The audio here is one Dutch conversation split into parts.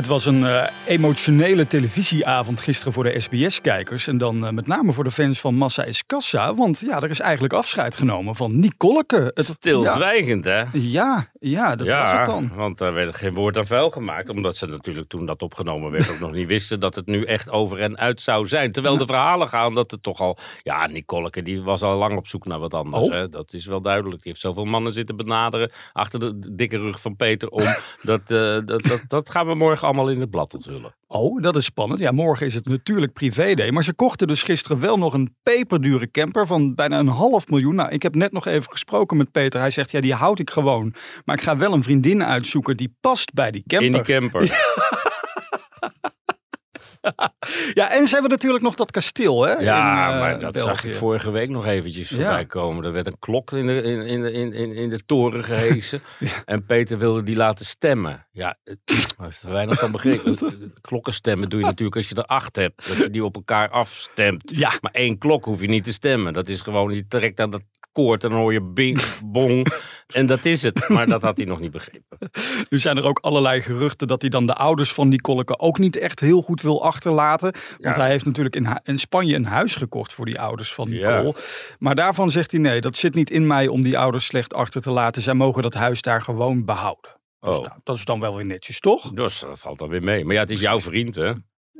Het was een uh, emotionele televisieavond gisteren voor de SBS-kijkers. En dan uh, met name voor de fans van Massa is Kassa. Want ja, er is eigenlijk afscheid genomen van Nicoleke. Het, Stilzwijgend, ja. hè? Ja, ja, dat ja, was het dan. want er werd geen woord aan vuil gemaakt. Omdat ze natuurlijk toen dat opgenomen werd ook nog niet wisten dat het nu echt over en uit zou zijn. Terwijl de verhalen gaan dat het toch al... Ja, Nicoleke die was al lang op zoek naar wat anders. Oh. Hè? Dat is wel duidelijk. Die heeft zoveel mannen zitten benaderen achter de dikke rug van Peter om. dat, uh, dat, dat, dat gaan we morgen allemaal in het blad onthullen. Oh, dat is spannend. Ja, morgen is het natuurlijk privé-day. Maar ze kochten dus gisteren wel nog een peperdure camper van bijna een half miljoen. Nou, ik heb net nog even gesproken met Peter. Hij zegt, ja, die houd ik gewoon. Maar ik ga wel een vriendin uitzoeken die past bij die camper. In die camper. ja, en ze hebben natuurlijk nog dat kasteel, hè? Ja, in, maar dat België. zag ik vorige week nog eventjes Ja. voorbij komen. Er werd een klok in de, in, in, in, in, in de toren gehesen. En Peter wilde die laten stemmen. Ja, daar is er weinig van begrepen. Klokken stemmen doe je natuurlijk als je er acht hebt. Dat je die op elkaar afstemt. Ja. Maar één klok hoef je niet te stemmen. Dat is gewoon, je trekt aan dat koord en dan hoor je bing, bong. En dat is het. Maar dat had hij nog niet begrepen. Nu zijn er ook allerlei geruchten dat hij dan de ouders van Nicoleke ook niet echt heel goed wil achterlaten. Want Ja. hij heeft natuurlijk in, in Spanje een huis gekocht voor die ouders van Ja. Nicole. Maar daarvan zegt hij nee, dat zit niet in mij om die ouders slecht achter te laten. Zij mogen dat huis daar gewoon behouden. Dus Oh. nou, dat is dan wel weer netjes, toch? Dus dat valt dan weer mee. Maar ja, het is jouw vriend, hè?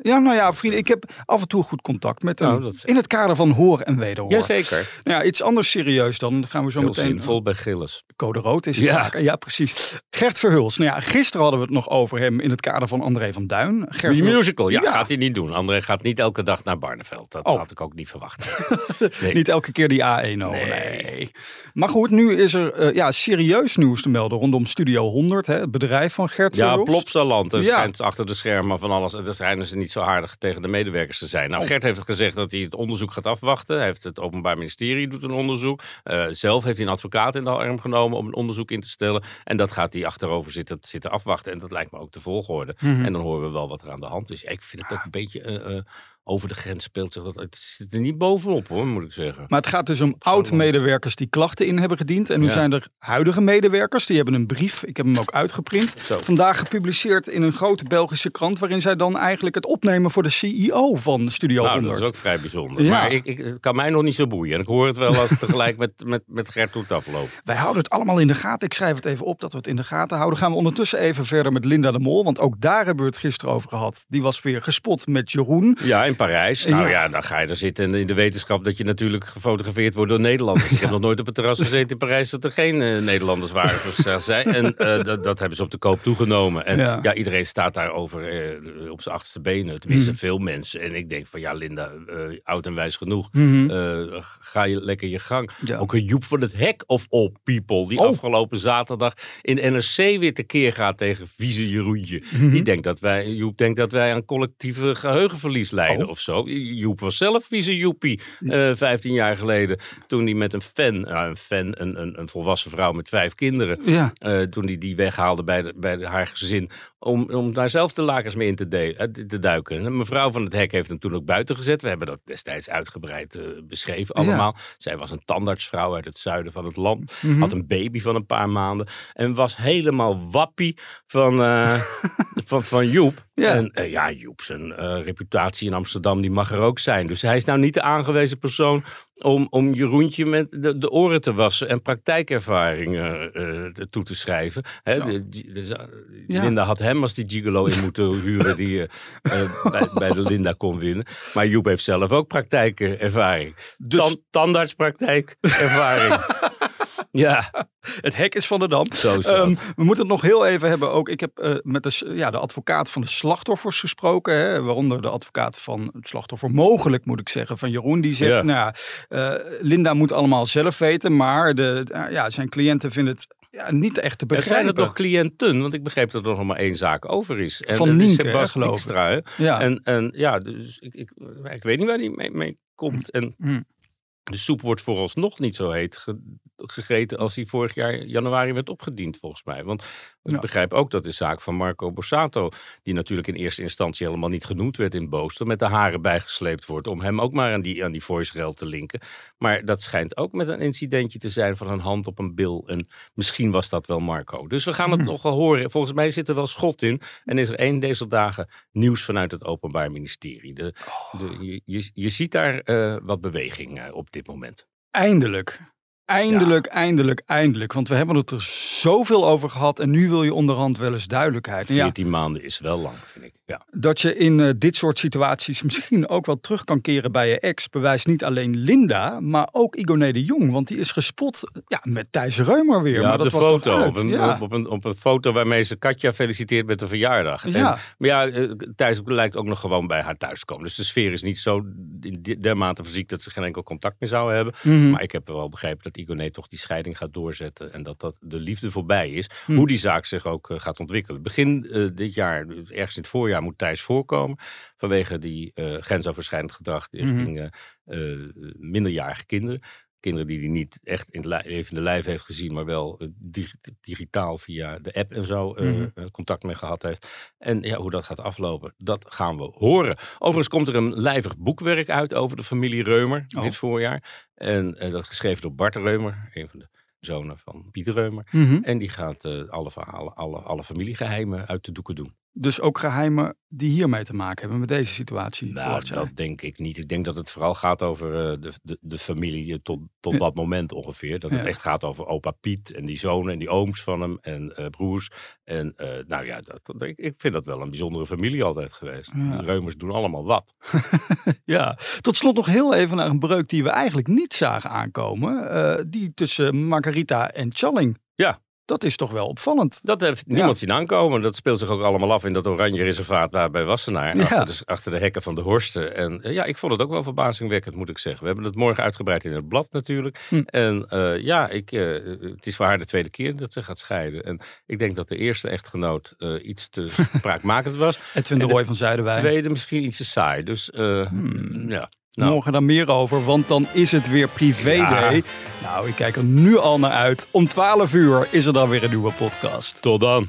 Ja, nou ja, vrienden, ik heb af en toe goed contact met hem. Nou, in het kader van hoor en wederhoor. Jazeker. Nou ja, iets anders serieus dan. Gaan we zo Heel meteen... zinvol bij Gilles. Code rood is het Ja. Ja, precies. Gert Verhulst. Nou ja, gisteren hadden we het nog over hem in het kader van André van Duin. Gert Die musical, ja, Ja. gaat hij niet doen. André gaat niet elke dag naar Barneveld. Dat Oh. had ik ook niet verwacht. Nee. Niet elke keer die A1 oh, Nee. nee. Maar goed, nu is er eh, ja, serieus nieuws te melden rondom Studio 100, hè, het bedrijf van Gert Ja, Verhulst. Plopsaland. Er Ja. schijnt achter de schermen van alles. Dan schijnen ze niet zo aardig tegen de medewerkers te zijn. Nou. Gert heeft gezegd dat hij het onderzoek gaat afwachten. Hij heeft het Openbaar Ministerie doet een onderzoek. Eh, zelf heeft hij een advocaat in de arm genomen om een onderzoek in te stellen. En dat gaat hij achterover zitten, zitten afwachten. En dat lijkt me ook de volgorde. Mhm. En dan horen we wel wat er aan de hand is. Ik vind het ook een beetje eh, eh, over de grens speelt zich dat. Het zit er niet bovenop hoor, moet ik zeggen. Maar het gaat dus om oud-medewerkers die klachten in hebben gediend. En nu Ja. zijn er huidige medewerkers, die hebben een brief, ik heb hem ook uitgeprint, Zo. vandaag gepubliceerd in een grote Belgische krant, waarin zij dan eigenlijk het opnemen voor de CEO van Studio Nou, 100. dat is ook vrij bijzonder. Ja. Maar ik, ik, kan mij nog niet zo boeien. En ik hoor het wel als het tegelijk met, met, met Gert Hoet afloopt. Wij houden het allemaal in de gaten. Ik schrijf het even op dat we het in de gaten houden. Gaan we ondertussen even verder met Linda de Mol. Want ook daar hebben we het gisteren over gehad. Die was weer gespot met Jeroen. Ja, in Parijs. Nou Ja. ja. dan ga je er zitten in de wetenschap dat je natuurlijk gefotografeerd wordt door Nederlanders. Ik heb nog nooit op het terras gezeten in Parijs dat er geen eh, Nederlanders waren. Zoals zij zei. En eh, dat, dat hebben ze op de koop toegenomen. En Ja. ja, iedereen staat daarover eh, op zijn achterste benen. Tenminste, Mhm. veel mensen. En ik denk van ja, Linda, oud en wijs genoeg. Mhm. Ga je lekker je gang. Ook een Joep van het Hek of all people. Die Oh. afgelopen zaterdag in NRC weer tekeer gaat tegen vieze Jeroentje. Mhm. Die denkt dat wij, Joep denkt dat wij aan collectieve geheugenverlies lijden Of zo. Joep was zelf vieze Joepie, eh 15 jaar geleden. Toen hij met een fan, nou, een fan, een, een, een volwassen vrouw met vijf kinderen. Ja. eh, toen hij die weghaalde bij, de, bij de, haar gezin. Om, om daar zelf de lakens mee in te, de- eh, te duiken. En mevrouw van het Hek heeft hem toen ook buiten gezet. We hebben dat destijds uitgebreid beschreven Ja. allemaal. Zij was een tandartsvrouw uit het zuiden van het land. Mhm. Had een baby van een paar maanden. En was helemaal wappie van, van, van Joep. Ja. En ja, Joep zijn reputatie in Amsterdam die mag er ook zijn. Dus hij is nou niet de aangewezen persoon om, om Jeroentje met de, de oren te wassen en praktijkervaringen eh, toe te schrijven. Hè, Zo. de- die- de- Ja. Linda had hem als die gigolo in moeten huren die eh, bij, bij de Linda kon winnen. Maar Joep heeft zelf ook praktijkervaring. Dus Tan- tandartspraktijkervaring. ja, het hek is van de dam. zo. Ehm, we moeten het nog heel even hebben ook. Ik heb eh, met de, ja, de advocaat van de slachtoffers gesproken. Hè, waaronder de advocaat van het slachtoffer, mogelijk moet ik zeggen, van Jeroen. Die zegt, Ja. nou ja, eh, Linda moet allemaal zelf weten. Maar de, eh, ja, zijn cliënten vinden het ja, niet echt te Er zijn begrijpen. het nog cliënten, want ik begreep dat er nog maar één zaak over is. En Van Nienke, hè, geloof ik. Dijkstra, hè. ja. En, en ja, dus ik, ik, ik weet niet waar die mee, mee komt. En Mm. de soep wordt vooralsnog niet zo heet gegeten als die vorig jaar januari werd opgediend, volgens mij. Want ik Ja. begrijp ook dat de zaak van Marco Borsato, die natuurlijk in eerste instantie helemaal niet genoemd werd in Booster, met de haren bijgesleept wordt om hem ook maar aan die, aan die voice te linken. Maar dat schijnt ook met een incidentje te zijn van een hand op een bil. En misschien was dat wel Marco. Dus we gaan het Hmm. nog wel horen. Volgens mij zit er wel schot in. En is er één deze dagen nieuws vanuit het Openbaar Ministerie. De, de, je, je, je ziet daar eh, wat beweging eh, op dit moment. Eindelijk. Eindelijk, eindelijk, eindelijk. Want we hebben het er zoveel over gehad. En nu wil je onderhand wel eens duidelijkheid. En ja, 14 maanden is wel lang, vind ik. Ja. dat je in eh, dit soort situaties misschien ook wel terug kan keren bij je ex. Bewijst niet alleen Linda, maar ook Igoné de Jong. Want die is gespot ja, met Thijs Reumer weer. Ja, maar op dat de was foto. Op een, ja. op, een, op een foto waarmee ze Katja feliciteert met de verjaardag. En- Ja. maar ja, eh, Thijs lijkt ook nog gewoon bij haar thuis te komen. Dus de sfeer is niet zo dermate fysiek dat ze geen enkel contact meer zouden hebben. Mhm. Maar ik heb wel begrepen dat Igoné toch die scheiding gaat doorzetten. En dat, dat de liefde voorbij is. Hm. Hoe die zaak zich ook eh, gaat ontwikkelen. Begin eh, dit jaar, ergens in het voorjaar, moet Thijs voorkomen. Vanwege die eh, grensoverschrijdend gedrag Mhm. richting eh, minderjarige kinderen. Kinderen die hij niet echt in het li- levende lijf heeft gezien, maar wel dig- digitaal via de app en zo Mhm. contact mee gehad heeft. En ja, hoe dat gaat aflopen, dat gaan we horen. Overigens komt er een lijvig boekwerk uit over de familie Reumer Oh. dit voorjaar. En dat is geschreven door Bart Reumer, een van de zonen van Pieter Reumer. Mhm. En die gaat alle verhalen, alle, alle familiegeheimen uit de doeken doen. Dus ook geheimen die hiermee te maken hebben met deze situatie. Nou, dat denk ik niet. Ik denk dat het vooral gaat over eh, de, de, de familie eh, tot, tot Ja. dat moment ongeveer. Dat het Ja. echt gaat over opa Piet en die zonen en die ooms van hem en eh, broers. En nou ja, dat, dat- ik, ik vind dat wel een bijzondere familie altijd geweest. Ja. Die Reumers doen allemaal wat. Ja, tot slot nog heel even naar een breuk die we eigenlijk niet zagen aankomen. die tussen Margarita en Challing. Ja. Dat is toch wel opvallend. Dat heeft niemand zien aankomen. Dat speelt zich ook allemaal af in dat oranje reservaat daar bij Wassenaar. Achter, de, achter de hekken van de Horsten. En eh, ja, ik vond het ook wel verbazingwekkend, moet ik zeggen. We hebben het morgen uitgebreid in het blad natuurlijk. Hm. En eh, ja, ik, eh, het is voor haar de tweede keer dat ze gaat scheiden. En ik denk dat de eerste echtgenoot iets te spraakmakend was. Edwin de de Roy van Zuiderwijn. Tweede misschien iets te saai. Dus Hmm. ja. Nou, Morgen dan meer over, want dan is het weer privé Ja. day. Nou, ik kijk er nu al naar uit. Om 12 uur is er dan weer een nieuwe podcast. tot dan.